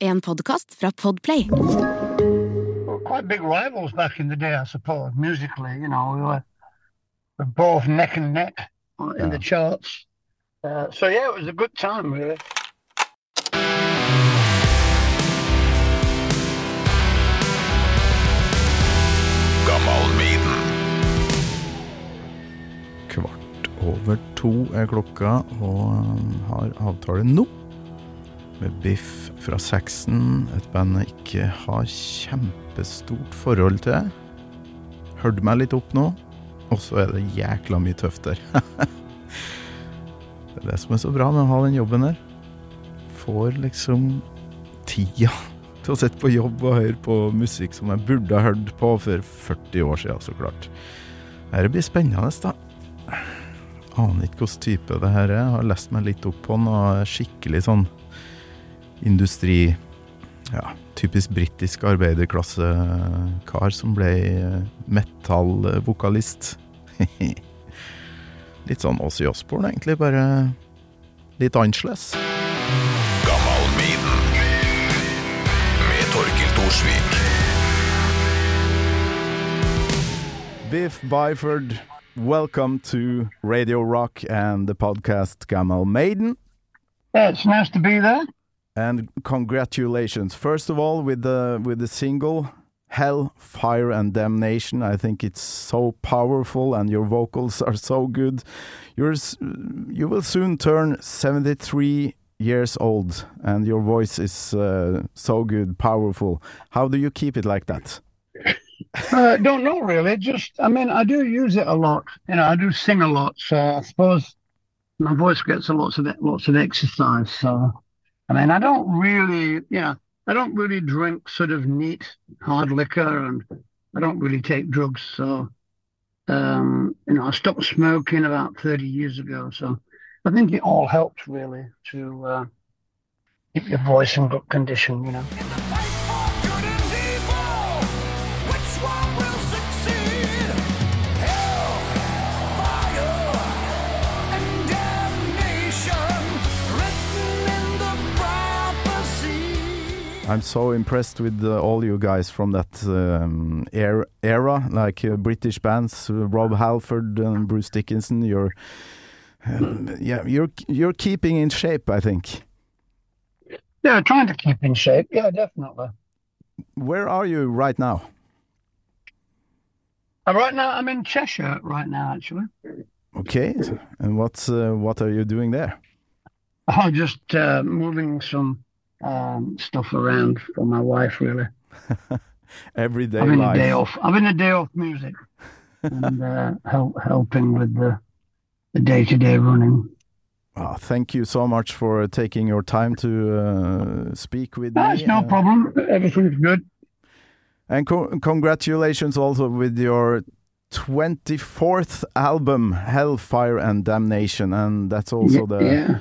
En podkast fra Podplay. were quite big rivals back in the day, I suppose, musically. You know, we were, we were both neck and neck in the charts. Uh, so yeah, it was a good time, really. Kvart over to er klokka, og um, har avtale nå. Med Biff fra Saxon, et band jeg ikke har kjempestort forhold til. Hørte meg litt opp nå, og så er det jækla mye tøft der. det er det som er så bra med å ha den jobben her. Får liksom tida til å sitte på jobb og høre på musikk som jeg burde ha hørt på for 40 år siden, så klart. Dette blir spennende, da. Aner ikke hvilken type det her er. Har lest meg litt opp på den, og er skikkelig sånn industri... Ja, typisk britisk arbeiderklassekar som ble metallvokalist. litt sånn Åssi Osborn, egentlig, bare litt annerledes. Biff Byford, welcome to Radio Rock and the podcast Gamal Maiden. Yeah, it's nice to be there. And congratulations, first of all, with the with the single "Hell, Fire, and Damnation." I think it's so powerful, and your vocals are so good. You're you will soon turn seventy-three years old, and your voice is uh, so good, powerful. How do you keep it like that? Uh, don't know really. Just, I mean, I do use it a lot. You know, I do sing a lot, so I suppose my voice gets a lots of lots of exercise. So, I mean, I don't really, know, I don't really drink sort of neat hard liquor, and I don't really take drugs. So, um, you know, I stopped smoking about thirty years ago. So, I think it all helps really to uh, keep your voice in good condition. You know. I'm so impressed with uh, all you guys from that um, er- era, like uh, British bands, uh, Rob Halford and Bruce Dickinson. You're, um, yeah, you're you're keeping in shape, I think. Yeah, trying to keep in shape. Yeah, definitely. Where are you right now? Uh, right now, I'm in Cheshire right now, actually. Okay, and what's uh, what are you doing there? I'm just uh, moving some um, stuff around for my wife, really. Everyday Having a life. day off. Having a day off music and uh, help, helping with the the day to day running. Ah, thank you so much for taking your time to uh, speak with That's me. no uh, problem. Everything's good. And co- congratulations also with your 24th album, Hellfire and Damnation, and that's also the yeah.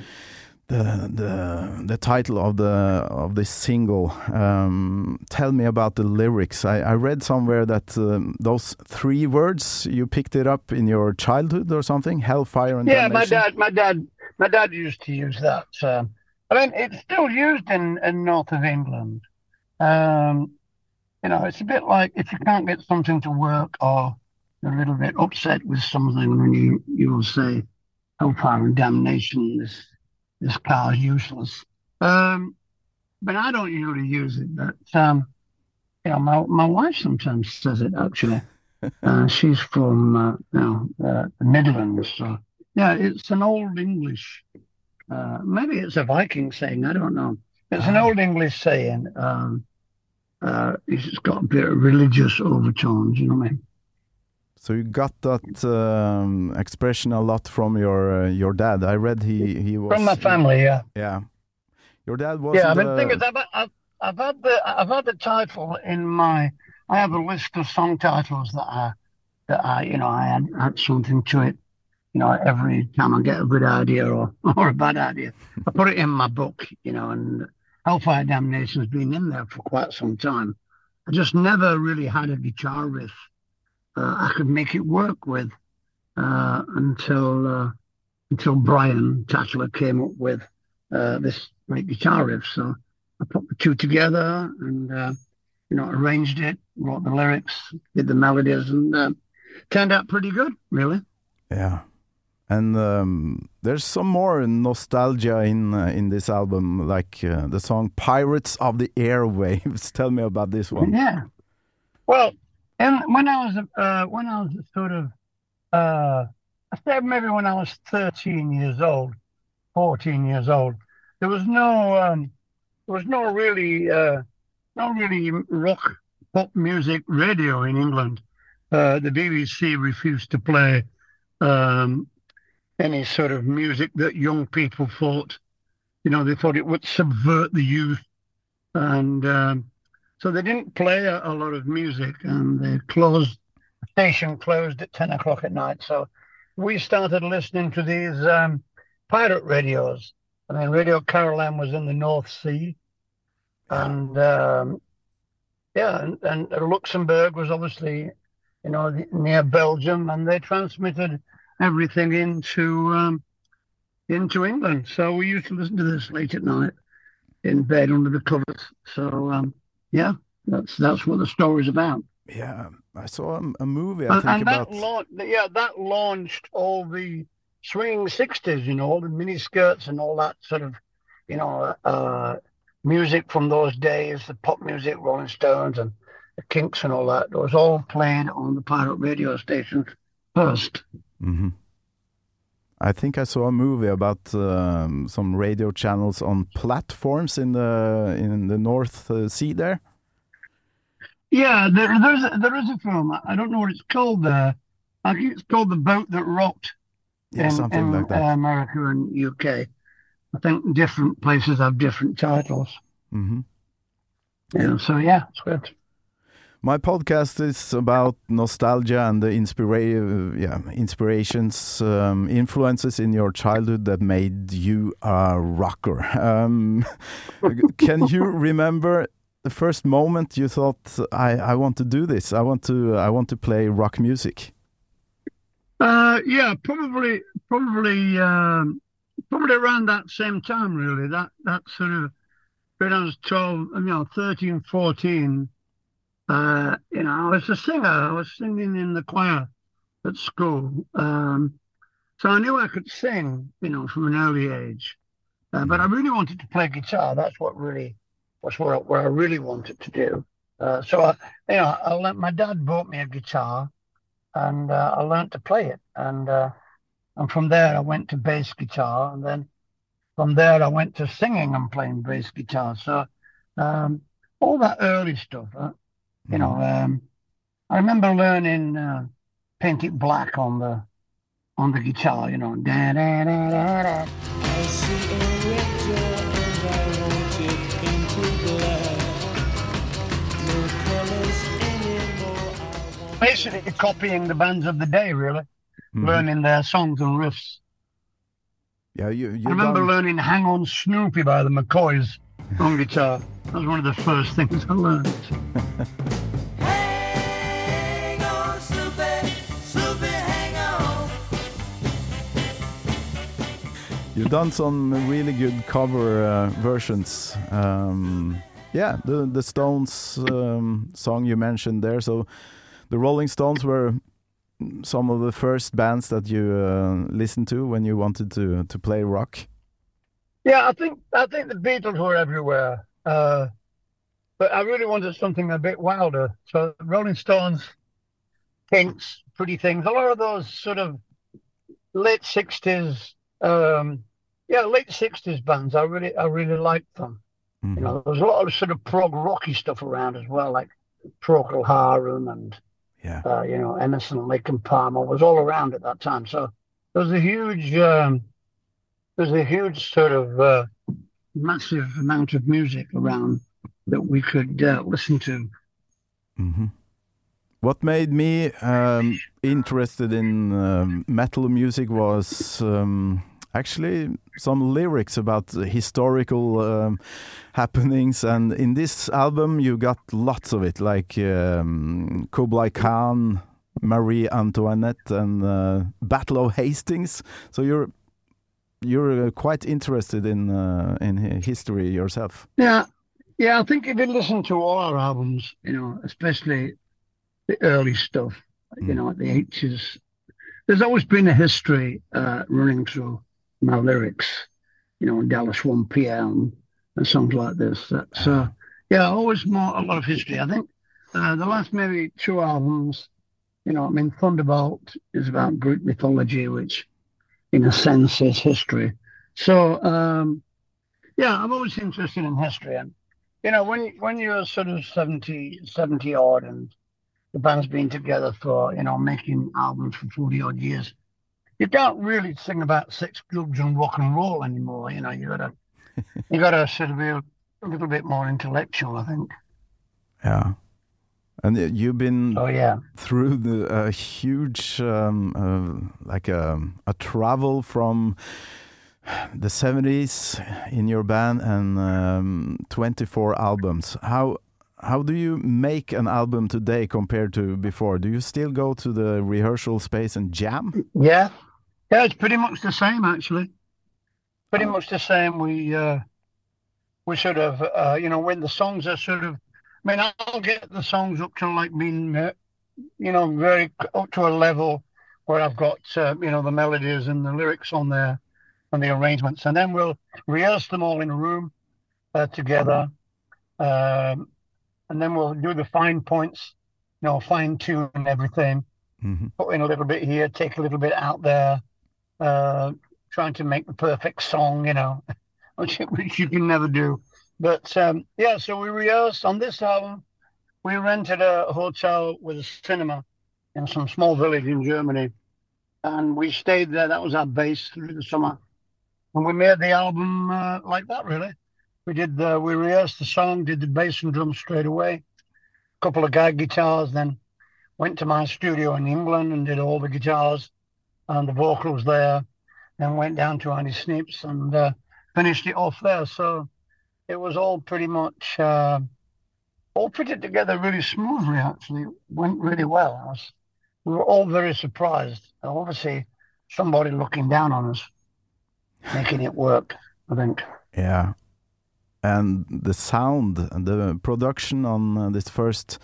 The the the title of the of this single. Um, tell me about the lyrics. I, I read somewhere that um, those three words you picked it up in your childhood or something. Hellfire and Yeah, my dad, my dad, my dad used to use that. Um, I mean, it's still used in, in north of England. Um, you know, it's a bit like if you can't get something to work or you're a little bit upset with something, then you you will say, "Hellfire and damnation! This this car is useless." Um, but I don't usually use it. But um, you know, my my wife sometimes says it actually. uh, she's from uh, you know uh, the Midlands, so yeah, it's an old English. Uh, maybe it's a Viking saying. I don't know. It's an old English saying. Um, uh, it's got a bit of religious overtones. You know what I mean? So you got that um, expression a lot from your uh, your dad. I read he he was From my family, yeah. Yeah, Your dad was. yeah, I mean, the, thing is, I've, I've, I've had the I've had the title in my. I have a list of song titles that I that I you know I add, add something to it. You know, every time I get a good idea or or a bad idea, I put it in my book. You know, and Hellfire Damnation's been in there for quite some time. I just never really had a guitar riff uh, I could make it work with uh, until uh, until Brian Tatler came up with uh, this great guitar riff. So I put the two together and uh, you know arranged it, wrote the lyrics, did the melodies, and uh, turned out pretty good, really. Yeah. And um, there's some more nostalgia in uh, in this album, like uh, the song "Pirates of the Airwaves." Tell me about this one. Yeah. Well, and when I was uh, when I was sort of uh, I said maybe when I was 13 years old, 14 years old, there was no um, there was no really uh, no really rock pop music radio in England. Uh, the BBC refused to play um, any sort of music that young people thought, you know, they thought it would subvert the youth, and um, so they didn't play a, a lot of music, and they closed. The station closed at 10 o'clock at night. So we started listening to these um, pirate radios. I mean, Radio Caroline was in the North Sea, and um, yeah, and, and Luxembourg was obviously, you know, near Belgium, and they transmitted everything into um, into England. So we used to listen to this late at night in bed under the covers. So um, yeah, that's that's what the story's about. Yeah, I saw a, a movie. I And, think and about. that launched, yeah, that launched all the swinging sixties. You know, all the mini skirts and all that sort of, you know, uh, music from those days, the pop music, Rolling Stones and the Kinks and all that. It was all played on the pirate radio stations first. Mhm. I think I saw a movie about um, some radio channels on platforms in the in the North uh, Sea there. Yeah, there, there's a, there is a film. I- don't know what it's called there. I think it's called The Boat That Rocked Yeah, in, something in like that. uh, America and UK. I think different places have different titles. hmm Yeah, so yeah, it's good. My podcast is about nostalgia and the inspira- yeah, inspirations, um, influences in your childhood that made you a rocker. Um, can you remember the first moment you thought, I, "I want to do this. I want to. I want to play rock music." Uh, yeah, probably, probably, um, probably around that same time, really. That that sort of when I was 12, you know, 13, 14. Uh, you know, I was a singer. I was singing in the choir at school. Um, so I knew I could sing, you know, from an early age. Uh, but I really wanted to play guitar. That's what really was what I, what I really wanted to do. Uh, so I, you know, I learned, my dad bought me a guitar, and uh, I learned to play it. And uh, and from there I went to bass guitar, and then from there I went to singing and playing bass guitar. So um, all that early stuff, uh, you know. Um, I remember learning uh, paint it black on the on the guitar, you know. Da, da, da, da, da. Basically copying the bands of the day, really, Mhm. learning their songs and riffs. Yeah, you. you I remember done- learning Hang On Sloopy by the McCoys on guitar. That was one of the first things I learned. You've done some really good cover uh, versions. Um, yeah, the the Stones um, song you mentioned there. So, the Rolling Stones were some of the first bands that you uh, listened to when you wanted to to play rock. Yeah, I think I think the Beatles were everywhere, uh, but I really wanted something a bit wilder. So Rolling Stones, Kinks, Pretty Things, a lot of those sort of late sixties, um, yeah, late sixties bands. I really I really liked them. Mhm. You know, there was a lot of sort of prog rocky stuff around as well, like Procol Harum and Yeah. uh, you know, Emerson, Lake and Palmer was all around at that time. So there was a huge, um, there was a huge sort of uh, massive amount of music around that we could uh, listen to. hmm What made me um, interested in um, metal music was um, actually some lyrics about historical um, happenings, and in this album you got lots of it, like um, Kublai Khan, Marie Antoinette, and uh, Battle of Hastings. So you're you're uh, quite interested in uh, in history yourself. Yeah, yeah. I think if you listen to all our albums, you know, especially the early stuff, you know, the eighties, there's always been a history uh, running through my lyrics. You know, Dallas One PM and songs like this. That's uh, yeah, always more a lot of history. I think uh, the last maybe two albums, you know, I mean, Thunderbolt is about Greek mythology, which in a sense is history. So um, yeah, I'm always interested in history, and you know, when when you're sort of 70, 70 odd, and the band's been together for you know making albums for forty odd years, you can't really sing about sex, drugs, and rock and roll anymore. You know, you gotta you gotta sort of be a, a little bit more intellectual, I think. Yeah, and uh, you've been Oh yeah, through the a huge um, uh, like a, a travel from the 70s in your band and um, 24 albums. How how do you make an album today compared to before? Do you still go to the rehearsal space and jam? Yeah, yeah. It's pretty much the same actually. Pretty much the same. We uh, we sort of uh, you know when the songs are sort of. I mean, I'll get the songs up to like being, uh, you know, very up to a level where I've got uh, you know the melodies and the lyrics on there and the arrangements, and then we'll rehearse them all in a room uh, together, um, and then we'll do the fine points, you know, fine tune everything, Mhm. put in a little bit here, take a little bit out there, uh, trying to make the perfect song, you know, which which you can never do. But um, yeah, so we rehearsed on this album. We rented a hotel with a cinema in some small village in Germany, and we stayed there. That was our base through the summer, and we made the album uh, like that. Really, we did. The, we rehearsed the song, did the bass and drums straight away, a couple of guy guitars, then went to my studio in England and did all the guitars and the vocals there, then went down to Andy Sneap and uh, finished it off there. So it was all pretty much uh, all put it together really smoothly. Actually, went really well. Was, we were all very surprised. Obviously, somebody looking down on us, making it work. I think. yeah and the sound and the production on uh, this first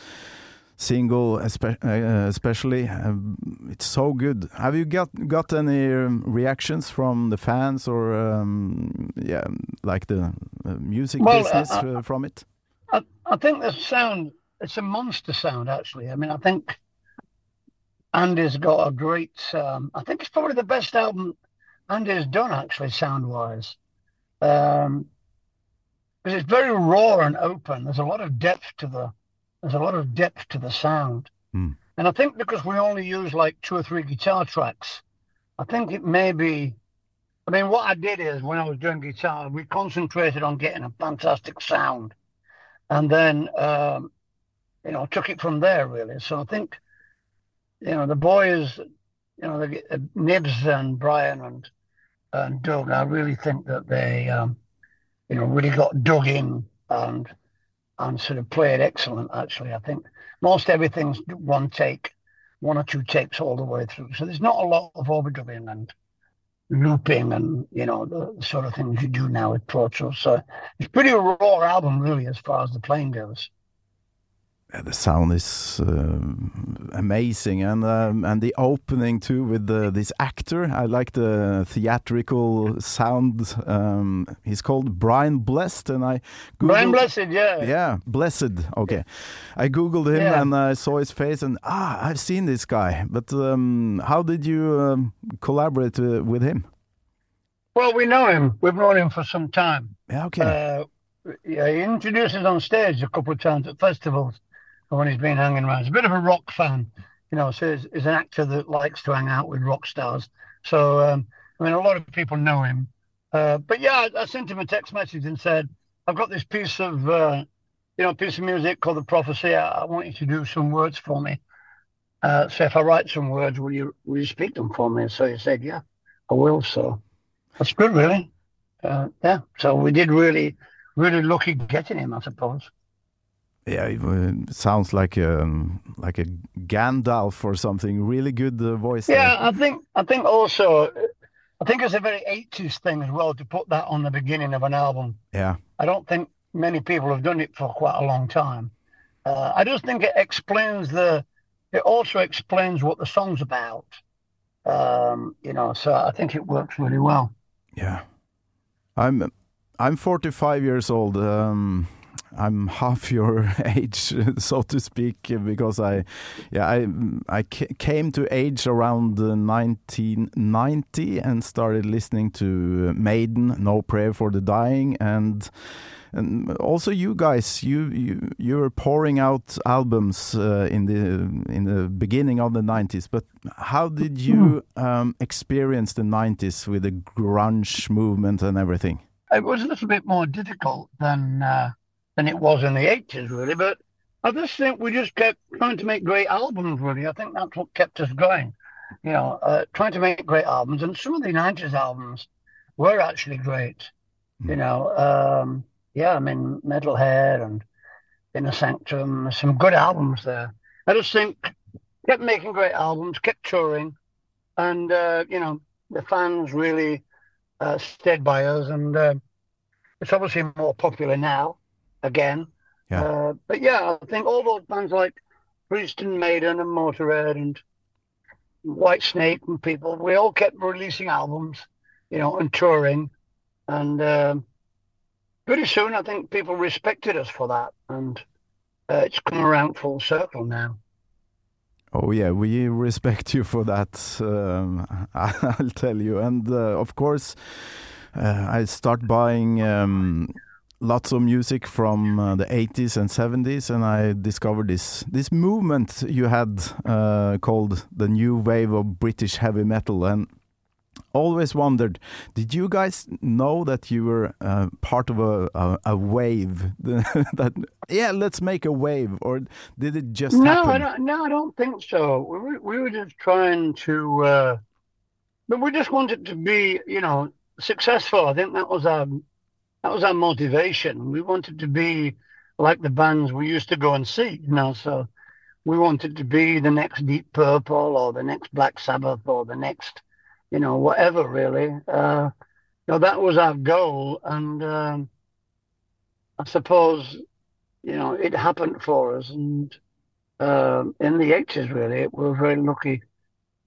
single uh, especially um, it's so good have you got got any um, reactions from the fans or um, yeah like the uh, music Well, uh, business uh, uh, from it I, I think the sound, it's a monster sound, actually. I mean, I think Andy's got a great, um, I think it's probably the best album Andy's done, actually, sound wise. Um, because it's very raw and open. There's a lot of depth to the, there's a lot of depth to the sound. Hmm. And I think because we only use like two or three guitar tracks, I think it may be, I mean, what I did is when I was doing guitar, we concentrated on getting a fantastic sound and then um, you know took it from there really. So I think you know the boys, you know, the, uh, Nibbs and Brian and and Doug. I really think that they um, you know really got dug in and and sort of played excellent. Actually, I think most everything's one take, one or two takes all the way through. So there's not a lot of overdubbing and looping and you know the sort of things you do now with Pro Tools. So it's pretty raw album really as far as the playing goes. The sound is um, amazing and um, and the opening too with the, this actor I like the theatrical sound um, he's called Brian Blessed and I Brian Googled- Blessed, yeah. yeah blessed okay I googled him Yeah. and I saw his face and ah I've seen this guy but um, how did you um, collaborate uh, with him Well, we know him. We've known him for some time. yeah okay Uh, yeah, he introduces on stage a couple of times at festivals when he's been hanging around. He's a bit of a rock fan, you know, so he's, he's an actor that likes to hang out with rock stars. So, um, I mean, a lot of people know him. Uh, but yeah, I, I sent him a text message and said, I've got this piece of, uh, you know, piece of music called The Prophecy. I, I want you to do some words for me. Uh, so if I write some words, will you will you speak them for me? So he said, yeah, I will. So that's good, really. Uh, yeah. So we did really, really lucky getting him, I suppose. Yeah, it uh, sounds like um, like a Gandalf or something. Really good uh, voice. there. Yeah, I think I think also I think it's a very eighties thing as well to put that on the beginning of an album. Yeah. I don't think many people have done it for quite a long time. Uh, I just think it explains the. It also explains what the song's about. Um, you know, so I think it works really well. Yeah. I'm I'm 45 years old. Um, I'm half your age, so to speak, because I, yeah, I I came to age around uh, 1990 and started listening to Maiden, No Prayer for the Dying, and and also you guys, you you you were pouring out albums uh, in the in the beginning of the 90s. But how did you um, experience the 90s with the grunge movement and everything? It was a little bit more difficult than uh, than it was in the eighties, really. But I just think we just kept trying to make great albums. Really, I think that's what kept us going. You know, uh, trying to make great albums, and some of the nineties albums were actually great. You know, um, yeah, I mean, Metalhead and Inner Sanctum, some good albums there. I just think kept making great albums, kept touring, and uh, you know, the fans really uh, stayed by us, and uh, it's obviously more popular now again. Yeah. Uh, but yeah, I think all those bands like and Maiden and Motorhead and Whitesnake and people, we all kept releasing albums, you know, and touring, and um, pretty soon I think people respected us for that, and uh, it's come around full circle now. Oh yeah, we respect you for that. Um, I'll tell you, and uh, of course, uh, I start buying um, lots of music from uh, the 80s and 70s, and I discovered this this movement you had uh, called the new wave of British heavy metal, and always wondered, did you guys know that you were uh, part of a a, a wave? that yeah, let's make a wave, or did it just No, happen? I don't. No, I don't think so. We were, we were just trying to, uh, but we just wanted to be, you know, successful. I think that was our that was our motivation. We wanted to be like the bands we used to go and see, you know. So we wanted to be the next Deep Purple or the next Black Sabbath or the next, you know, whatever. Really, uh, you know, that was our goal, and um, I suppose, you know, it happened for us, and um, in the 80s, really. We were very lucky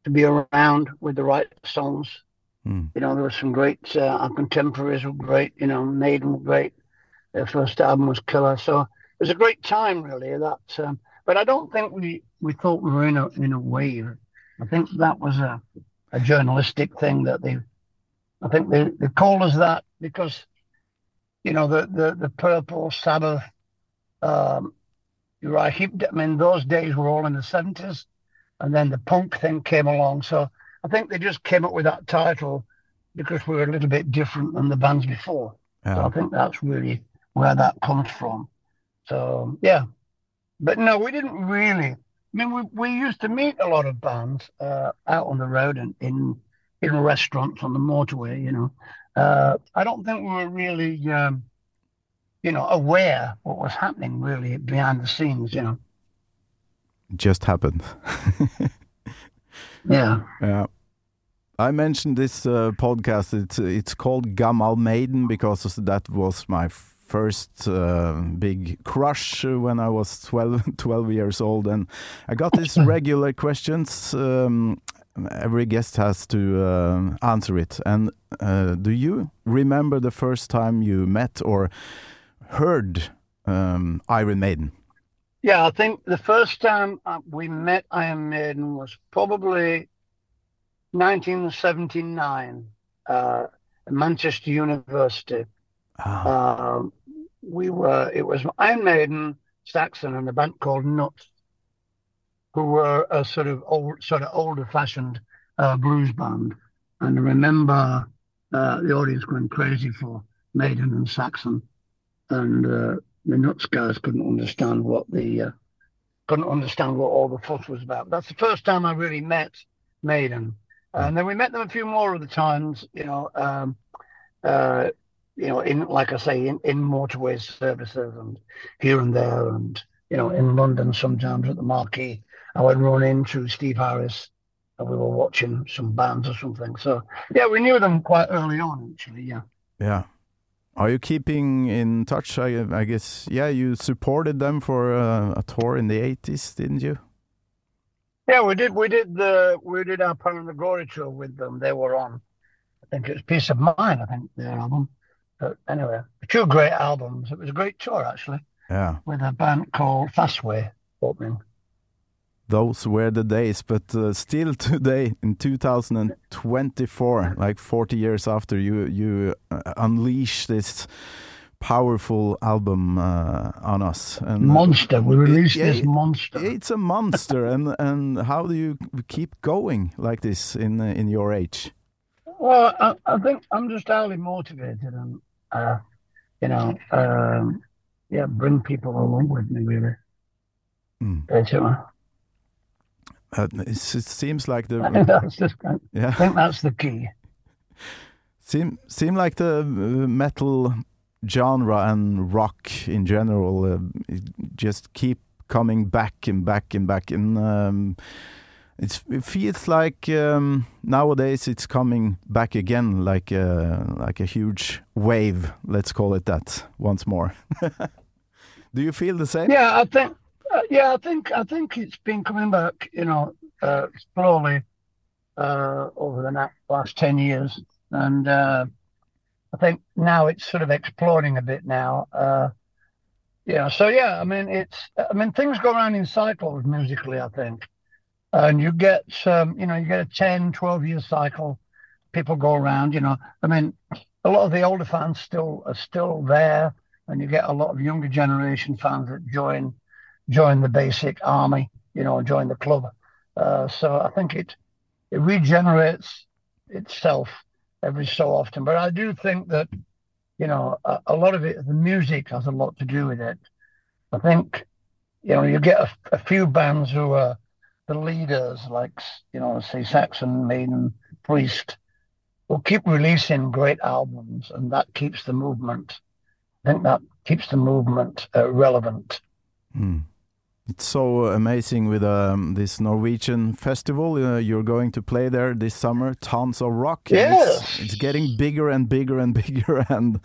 to be around with the right songs. Hmm. You know, there were some great, uh, our contemporaries were great, you know, Maiden were great. Their first album was killer. So it was a great time, really. That, um, but I don't think we, we thought we were in a, in a wave. I think that was a, a journalistic thing that they, I think they, they called us that because, you know, the, the, the Purple Sabbath, um, you're right. He, I mean, those days were all in the 70s, and then the punk thing came along. So I think they just came up with that title because we were a little bit different than the bands before. So I think that's really where that comes from. So yeah, but no, we didn't really. I mean, we, we used to meet a lot of bands uh, out on the road and in in restaurants on the motorway. You know, uh, I don't think we were really, um, you know, aware what was happening really behind the scenes. You know, just happened. yeah. Yeah. I mentioned this uh, podcast. It's it's called Gammal Maiden because that was my first uh, big crush when I was 12, 12 years old, and I got these regular questions. Um, every guest has to uh, answer it. And uh, do you remember the first time you met or heard um, Iron Maiden? Yeah, I think the first time uh, we met Iron Maiden was probably 1979 uh, Manchester University. Ah, Um, we were, it was Iron Maiden, Saxon, and a band called Nuts, who were a sort of old, sort of older fashioned uh, blues band. And I remember uh, the audience going crazy for Maiden and Saxon, and uh, the nuts guys couldn't understand what the uh, couldn't understand what all the fuss was about. That's the first time I really met Maiden, and then we met them a few more of the times. You know, um, uh, you know, in like I say, in, in motorway services and here and there, and you know, in London sometimes at the Marquee, I would run into Steve Harris, and we were watching some bands or something. So yeah, we knew them quite early on, actually. Yeah. Yeah. Are you keeping in touch? I, I guess, yeah, you supported them for uh, a tour in the 80s, didn't you? Yeah, we did. We did the we did our Power and the Glory tour with them. They were on. I think it was Piece of Mind. I think their album. But anyway, two great albums. It was a great tour actually, Yeah. with a band called Fastway opening. Those were the days, but uh, still today, in 2024, like 40 years after, you you uh, unleash this powerful album uh, on us. And uh, Monster. We released yeah, this monster. It's a monster, and and how do you keep going like this in uh, in your age? Well, I, I think I'm just highly motivated and, uh, you know, um, yeah, bring people along with me, really. Mm. Uh, it's, it seems like I think the that's the, I think that's the key. seem seem like the metal genre and rock in general uh, just keep coming back and back and back and um, it's, it feels like um, nowadays it's coming back again like a, like a huge wave let's call it that once more do you feel the same Yeah, I think. Uh, yeah, I think. I think it's been coming back. You know, uh, slowly uh, over the last ten years, and uh, I think now it's sort of exploding a bit now. Uh, yeah. So yeah, I mean, it's. I mean, things go around in cycles musically. I think, and you get. Um, you know, you get a 10, 12 year cycle. People go around. You know, I mean, a lot of the older fans still are still there, and you get a lot of younger generation fans that join join the basic army, you know, join the club. Uh, so I think it it regenerates itself every so often. But I do think that, you know, a, a lot of it, the music has a lot to do with it. I think, you know, you get a, a few bands who are the leaders, like, you know, say Saxon, Maiden, Priest, will keep releasing great albums, and that keeps the movement. I think that keeps the movement uh, relevant. Mm. It's so amazing with um, this Norwegian festival. Uh, you're going to play there this summer, Tons of Rock. Yes. It's, it's getting bigger and bigger and bigger, and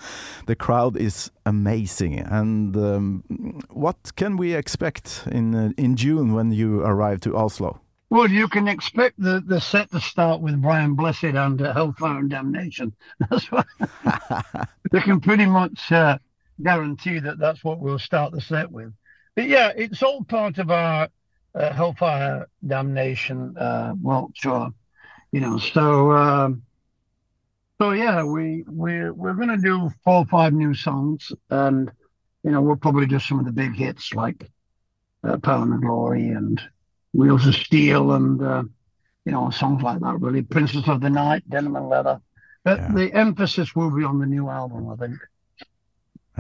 the crowd is amazing. And um, what can we expect in uh, in June when you arrive to Oslo? Well, you can expect the, the set to start with Brian Blessed and uh, Hellfire and Damnation. That's what they can pretty much uh, guarantee that that's what we'll start the set with. But yeah, it's all part of our uh, Hellfire Damnation uh, World Tour, you know. So, um, so yeah, we we we're gonna do four or five new songs, and you know we'll probably do some of the big hits like uh, Power and Glory and Wheels of Steel and uh, you know songs like that. Really, Princess of the Night, Denim and Leather. But Yeah. the emphasis will be on the new album, I think.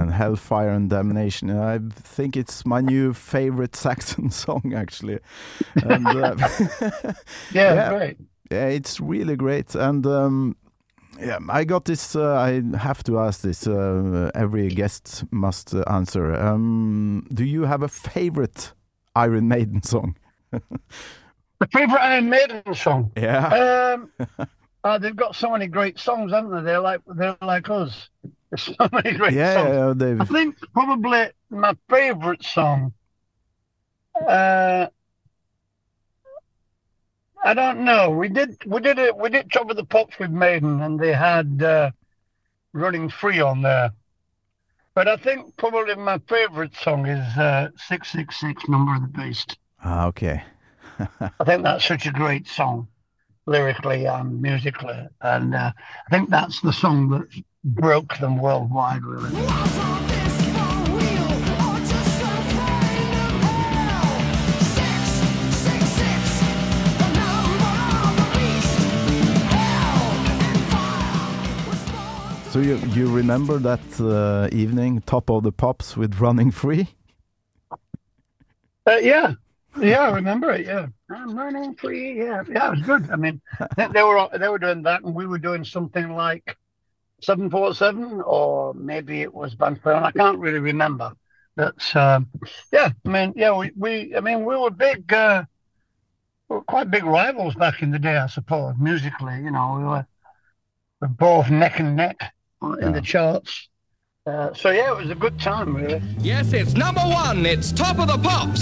And Hellfire and Damnation. I think it's my new favorite Saxon song, actually. And, uh, Yeah, Yeah. great. Yeah, it's really great. And um, yeah, I got this. Uh, I have to ask this. Uh, every guest must uh, answer. Um, do you have a favorite Iron Maiden song? The favorite Iron Maiden song. Yeah. Um, uh, they've got so many great songs, haven't they? They're like they're like us. There's so many great yeah, songs. yeah, I think probably my favorite song. Uh, I don't know. We did we did it we did Top of the Pops with Maiden, and they had uh, Running Free on there. But I think probably my favorite song is uh, Six Six Six Number of the Beast. Ah, okay. I think that's such a great song, lyrically and musically, and uh, I think that's the song that broke them worldwide. Really. So you you remember that uh, evening, top of the pops with running free? Uh, yeah, yeah, I remember it. Yeah, I'm running free. Yeah, yeah, it was good. I mean, I they were they were doing that, and we were doing something like seven four seven, or maybe it was Banfield. I can't really remember. But um, yeah, I mean, yeah, we, we I mean, we were big, uh, we were quite big rivals back in the day, I suppose. Musically, you know, we were, we were both neck and neck in the charts. Uh, so yeah, it was a good time, really. Yes, it's number one. It's top of the pops.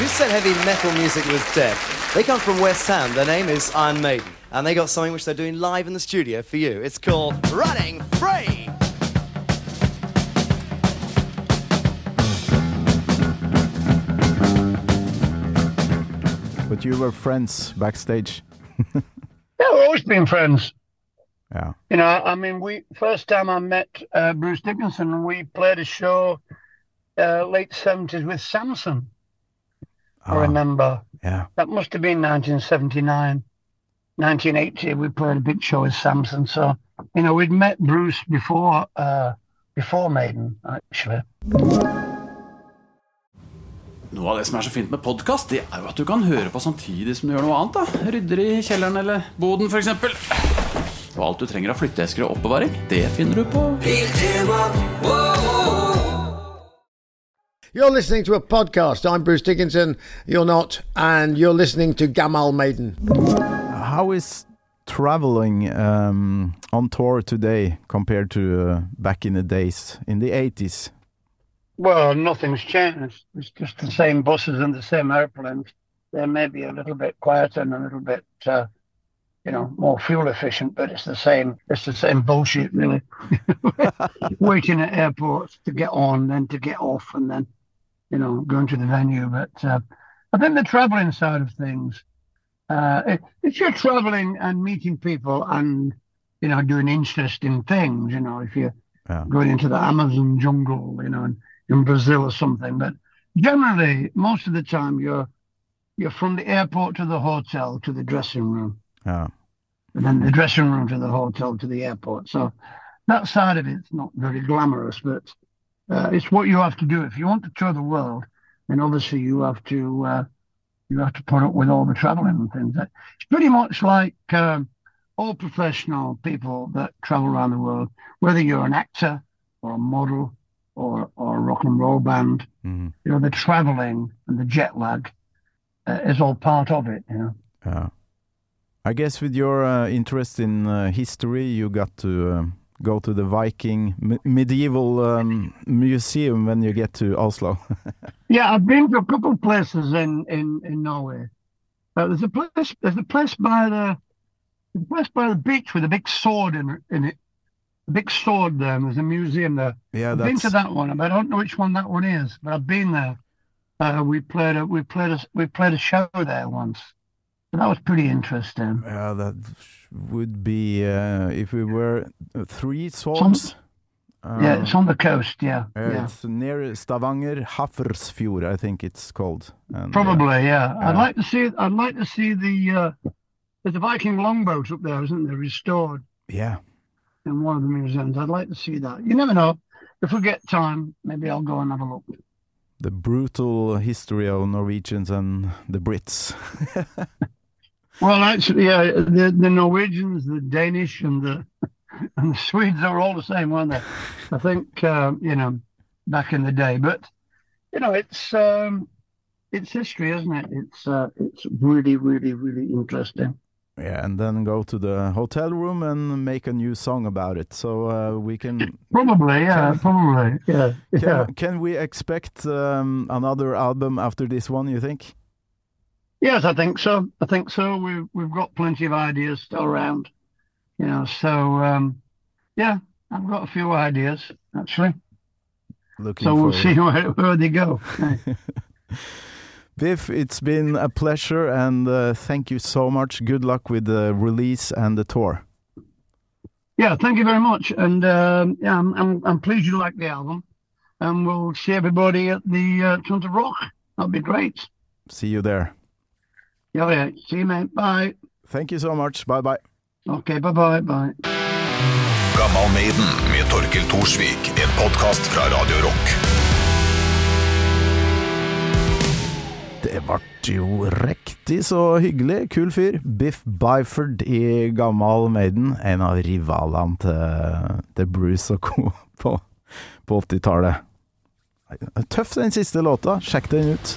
Who said heavy metal music was dead? They come from West Ham. Their name is Iron Maiden. And they got something which they're doing live in the studio for you. It's called Running Free. But you were friends backstage. Yeah, we've always been friends. Yeah. You know, I mean, we first time I met uh, Bruce Dickinson, we played a show uh, late seventies with Samson. I Ah, remember yeah. that must have been 1979, 1980. We played a big show with Samson. So you know, we'd met Bruce before uh, before Maiden, actually. Noe av det som er så fint med podkast, det er jo at du kan høre på samtidig som du gjør noe annet. da Rydder i kjelleren eller boden, f.eks. Og alt du trenger av flytteesker og oppbevaring, det finner du på You're listening to a podcast. I'm Bruce Dickinson. You're not, and you're listening to Gammal Maiden. How is traveling um, on tour today compared to uh, back in the days in the 80s? Well, nothing's changed. It's just the same buses and the same airplanes. They may be a little bit quieter and a little bit, uh, you know, more fuel efficient, but it's the same. It's the same bullshit, really. Waiting at airports to get on, then to get off, and then, you know, going to the venue. But uh, I think the traveling side of things, uh, if, if you're traveling and meeting people and, you know, doing interesting things, you know, if you're Yeah. going into the Amazon jungle, you know, in, in Brazil or something. But generally, most of the time, you're you're from the airport to the hotel to the dressing room, Yeah. and then the dressing room to the hotel to the airport. So that side of it's not very glamorous, but uh, it's what you have to do if you want to tour the world. Then obviously you have to uh, you have to put up with all the traveling and things. It's pretty much like um, all professional people that travel around the world, whether you're an actor or a model or or a rock and roll band. Mhm. You know, the traveling and the jet lag uh, is all part of it. You know. Yeah. I guess with your uh, interest in uh, history, you got to um, go to the Viking me- medieval um, museum when you get to Oslo. Yeah, I've been to a couple of places in in in Norway. Uh, there's a place. There's a place by the, a place by the beach with a big sword in it. In it, a big sword there. And there's a museum there. yeah, I've been to that one, but I don't know which one that one is. But I've been there. Uh, we played a we played a we played a show there once. That was pretty interesting. yeah, that would be uh, if we were uh, three swords. Uh, yeah, it's on the coast. Yeah, yeah. It's near Stavanger, Hafrsfjord, I think it's called. And, uh, Probably, yeah. I'd like to see. I'd like to see the. Uh, there's a Viking longboat up there, isn't there? Restored. yeah, in one of the museums. I'd like to see that. You never know. If we get time, maybe I'll go and have a look. the brutal history of Norwegians and the Brits. Well, actually, yeah, the the Norwegians, the Danish, and the and the Swedes are all the same, weren't they? I think um, you know back in the day, but you know it's um, it's history, isn't it? It's uh, it's really, really, really interesting. Yeah, and then go to the hotel room and make a new song about it. So uh, we can Probably, yeah, Can- probably, yeah, can, yeah. can we expect um, another album after this one? You think? Yes, I think so. I think so. We've we've got plenty of ideas still around, you know. So um, yeah, I've got a few ideas actually. Looking So we'll forward. see where, where they go. Biff, it's been a pleasure, and uh, thank you so much. Good luck with the release and the tour. yeah, thank you very much, and um, yeah, I'm, I'm I'm pleased you like the album, and we'll see everybody at the uh, of Rock. That'll be great. See you there. Yeah, yeah. See you, mate. Bye. Thank you so much. Bye bye. Okay, bye bye. Bye. Gammal Maiden med Torkel Thorsvik, en podkast fra Radio Rock. Det ble jo riktig så hyggelig. Kul fyr. Biff Byford i Gammal Maiden. En av rivalene til, til Bruce og co. på, på 80-tallet. Tøff den siste låta. Sjekk den ut.